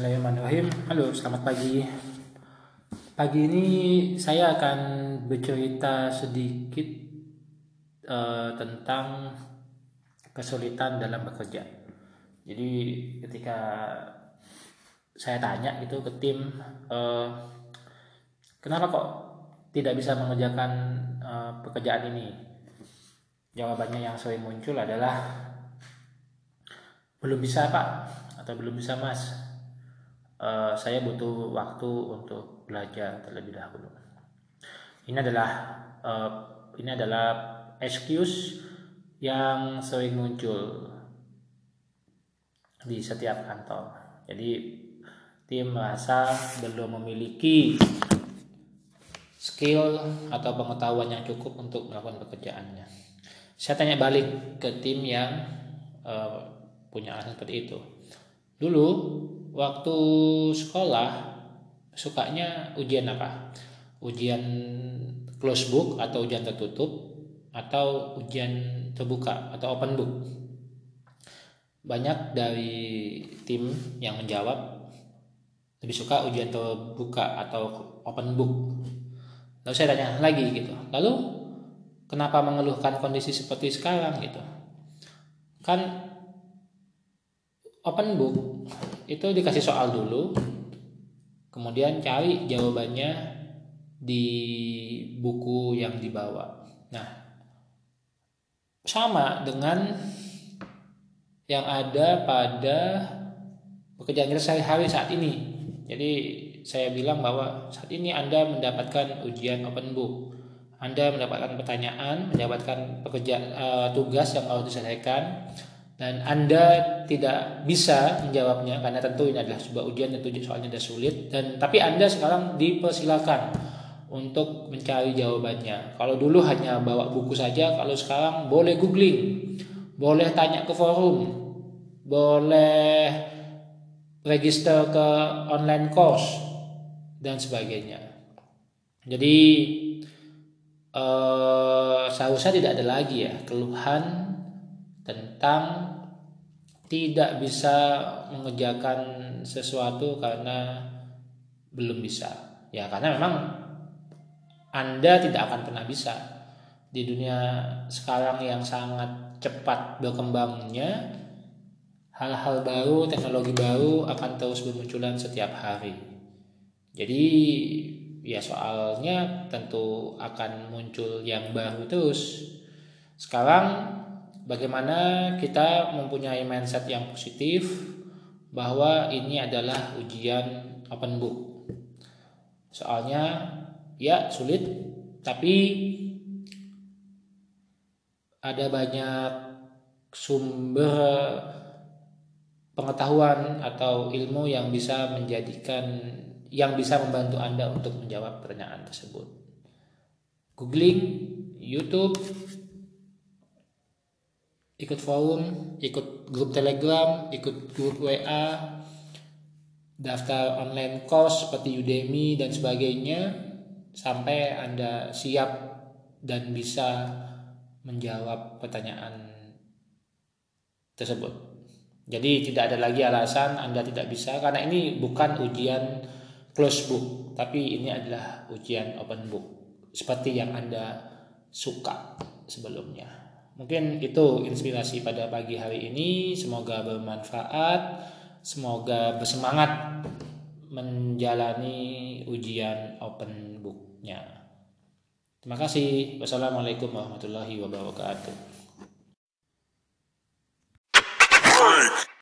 Bismillahirrahmanirrahim. Halo, selamat pagi. Pagi ini saya akan bercerita sedikit uh, tentang kesulitan dalam bekerja. Jadi ketika saya tanya itu ke tim, uh, kenapa kok tidak bisa mengerjakan uh, pekerjaan ini? Jawabannya yang sering muncul adalah belum bisa pak atau belum bisa mas uh, saya butuh waktu untuk belajar terlebih dahulu. Ini adalah uh, ini adalah excuse yang sering muncul di setiap kantor. Jadi tim merasa belum memiliki skill atau pengetahuan yang cukup untuk melakukan pekerjaannya. Saya tanya balik ke tim yang uh, punya alasan seperti itu. Dulu waktu sekolah sukanya ujian apa? Ujian close book atau ujian tertutup atau ujian terbuka atau open book. Banyak dari tim yang menjawab lebih suka ujian terbuka atau open book. Lalu saya tanya lagi gitu. Lalu kenapa mengeluhkan kondisi seperti sekarang gitu? Kan open book. Itu dikasih soal dulu. Kemudian cari jawabannya di buku yang dibawa. Nah sama dengan yang ada pada pekerjaan kita sehari-hari saat ini. Jadi saya bilang bahwa saat ini Anda mendapatkan ujian open book. Anda mendapatkan pertanyaan mendapatkan pekerjaan uh, tugas yang harus diselesaikan dan Anda tidak bisa menjawabnya karena tentu ini adalah sebuah ujian tentu soalnya sudah sulit dan tapi Anda sekarang dipersilakan untuk mencari jawabannya. Kalau dulu hanya bawa buku saja, kalau sekarang boleh googling, boleh tanya ke forum, boleh register ke online course dan sebagainya. Jadi eh, seharusnya tidak ada lagi ya keluhan tentang tidak bisa mengerjakan sesuatu karena belum bisa. Ya karena memang Anda tidak akan pernah bisa di dunia sekarang yang sangat cepat berkembangnya hal-hal baru, teknologi baru akan terus bermunculan setiap hari. Jadi ya soalnya tentu akan muncul yang baru terus. Sekarang bagaimana kita mempunyai mindset yang positif bahwa ini adalah ujian open book. Soalnya ya sulit tapi ada banyak sumber pengetahuan atau ilmu yang bisa menjadikan yang bisa membantu Anda untuk menjawab pertanyaan tersebut. Googling, YouTube, ikut forum, ikut grup Telegram, ikut grup WA, daftar online course seperti Udemy dan sebagainya sampai Anda siap dan bisa menjawab pertanyaan tersebut. Jadi tidak ada lagi alasan Anda tidak bisa karena ini bukan ujian close book, tapi ini adalah ujian open book seperti yang Anda suka sebelumnya. Mungkin itu inspirasi pada pagi hari ini. Semoga bermanfaat. Semoga bersemangat menjalani ujian open booknya. Terima kasih. Wassalamualaikum warahmatullahi wabarakatuh.